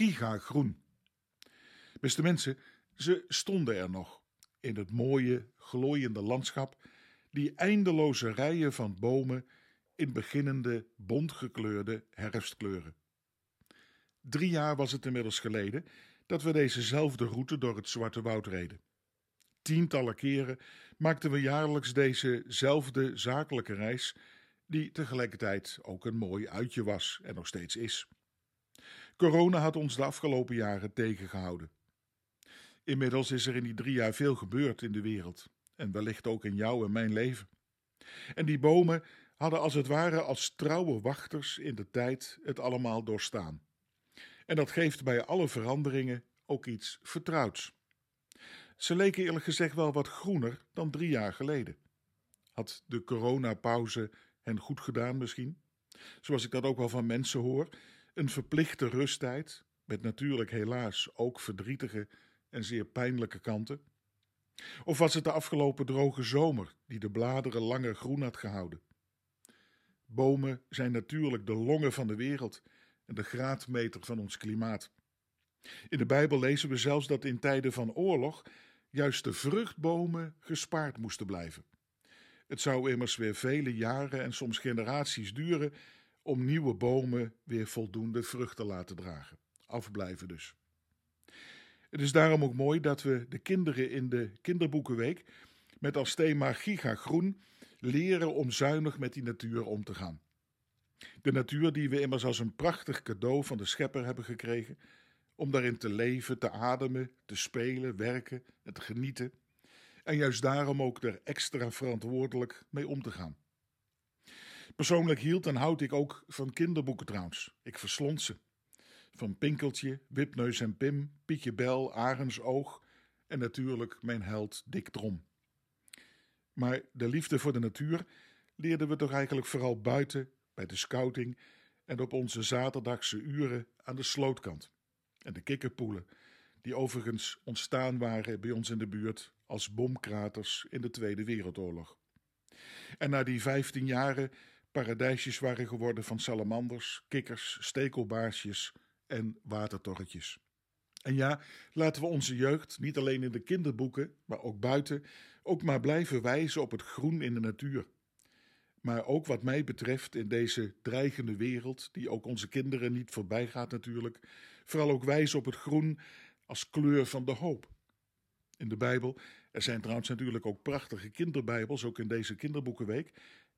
gigagroen. Beste mensen, ze stonden er nog, in het mooie, glooiende landschap, die eindeloze rijen van bomen in beginnende, bontgekleurde herfstkleuren. Drie jaar was het inmiddels geleden dat we dezezelfde route door het Zwarte Woud reden. Tientallen keren maakten we jaarlijks dezezelfde zakelijke reis, die tegelijkertijd ook een mooi uitje was en nog steeds is. Corona had ons de afgelopen jaren tegengehouden. Inmiddels is er in die drie jaar veel gebeurd in de wereld en wellicht ook in jou en mijn leven. En die bomen hadden als het ware als trouwe wachters in de tijd het allemaal doorstaan. En dat geeft bij alle veranderingen ook iets vertrouwds. Ze leken eerlijk gezegd wel wat groener dan drie jaar geleden. Had de coronapauze hen goed gedaan misschien? Zoals ik dat ook wel van mensen hoor, een verplichte rusttijd, met natuurlijk helaas ook verdrietige en zeer pijnlijke kanten. Of was het de afgelopen droge zomer die de bladeren langer groen had gehouden? Bomen zijn natuurlijk de longen van de wereld en de graadmeter van ons klimaat. In de Bijbel lezen we zelfs dat in tijden van oorlog juist de vruchtbomen gespaard moesten blijven. Het zou immers weer vele jaren en soms generaties duren om nieuwe bomen weer voldoende vrucht te laten dragen. Afblijven dus. Het is daarom ook mooi dat we de kinderen in de Kinderboekenweek met als thema Giga Groen leren om zuinig met die natuur om te gaan. De natuur die we immers als een prachtig cadeau van de Schepper hebben gekregen, om daarin te leven, te ademen, te spelen, werken en te genieten. En juist daarom ook er extra verantwoordelijk mee om te gaan. Persoonlijk hield en houd ik ook van kinderboeken trouwens. Ik verslond ze. Van Pinkeltje, Wipneus en Pim, Pietje Bel, Oog en natuurlijk mijn held Dick Trom. Maar de liefde voor de natuur leerden we toch eigenlijk vooral buiten, bij de scouting en op onze zaterdagse uren aan de slootkant. En de kikkerpoelen, die overigens ontstaan waren bij ons in de buurt als bomkraters in de Tweede Wereldoorlog. En na die vijftien jaren paradijsjes waren geworden van salamanders, kikkers, stekelbaarsjes en watertorretjes. En ja, laten we onze jeugd, niet alleen in de kinderboeken, maar ook buiten, ook maar blijven wijzen op het groen in de natuur. Maar ook wat mij betreft in deze dreigende wereld, die ook onze kinderen niet voorbij gaat natuurlijk, vooral ook wijzen op het groen als kleur van de hoop. In de Bijbel, er zijn trouwens natuurlijk ook prachtige kinderbijbels, ook in deze kinderboekenweek,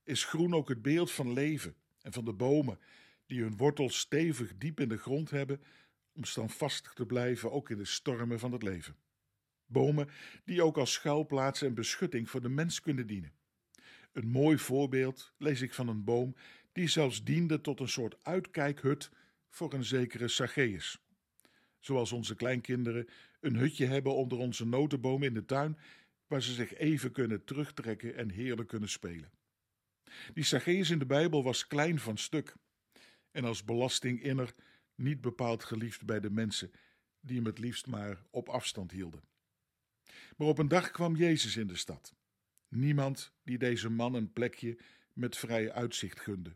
is groen ook het beeld van leven en van de bomen die hun wortels stevig diep in de grond hebben om standvastig te blijven ook in de stormen van het leven. Bomen die ook als schuilplaats en beschutting voor de mens kunnen dienen. Een mooi voorbeeld lees ik van een boom die zelfs diende tot een soort uitkijkhut voor een zekere Zacchaeus. Zoals onze kleinkinderen een hutje hebben onder onze notenboom in de tuin, waar ze zich even kunnen terugtrekken en heerlijk kunnen spelen. Die Zacchaeus in de Bijbel was klein van stuk en als belastinginner niet bepaald geliefd bij de mensen die hem het liefst maar op afstand hielden. Maar op een dag kwam Jezus in de stad. Niemand die deze man een plekje met vrij uitzicht gunde.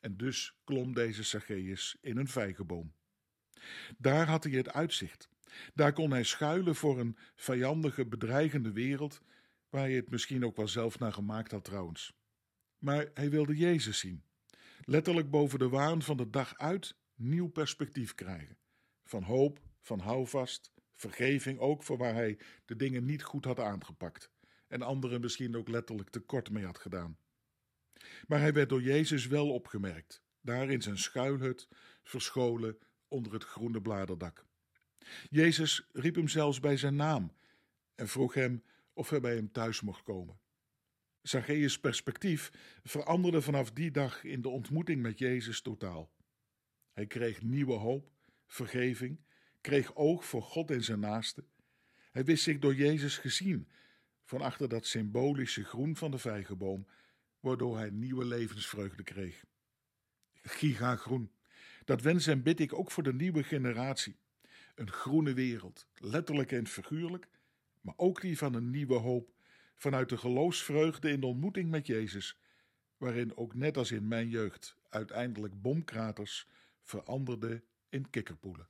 En dus klom deze Zacchaeus in een vijgenboom. Daar had hij het uitzicht. Daar kon hij schuilen voor een vijandige, bedreigende wereld, waar hij het misschien ook wel zelf naar gemaakt had trouwens. Maar hij wilde Jezus zien. Letterlijk boven de waan van de dag uit nieuw perspectief krijgen. Van hoop, van houvast, vergeving ook voor waar hij de dingen niet goed had aangepakt en anderen misschien ook letterlijk tekort mee had gedaan. Maar hij werd door Jezus wel opgemerkt, daar in zijn schuilhut, verscholen onder het groene bladerdak. Jezus riep hem zelfs bij zijn naam en vroeg hem of hij bij hem thuis mocht komen. Zacchaeus' perspectief veranderde vanaf die dag in de ontmoeting met Jezus totaal. Hij kreeg nieuwe hoop, vergeving, kreeg oog voor God en zijn naaste. Hij wist zich door Jezus gezien, van achter dat symbolische groen van de vijgenboom, waardoor hij nieuwe levensvreugde kreeg. Giga groen, dat wens en bid ik ook voor de nieuwe generatie. Een groene wereld, letterlijk en figuurlijk, maar ook die van een nieuwe hoop, vanuit de geloofsvreugde in de ontmoeting met Jezus, waarin ook net als in mijn jeugd uiteindelijk bomkraters veranderde in kikkerpoelen.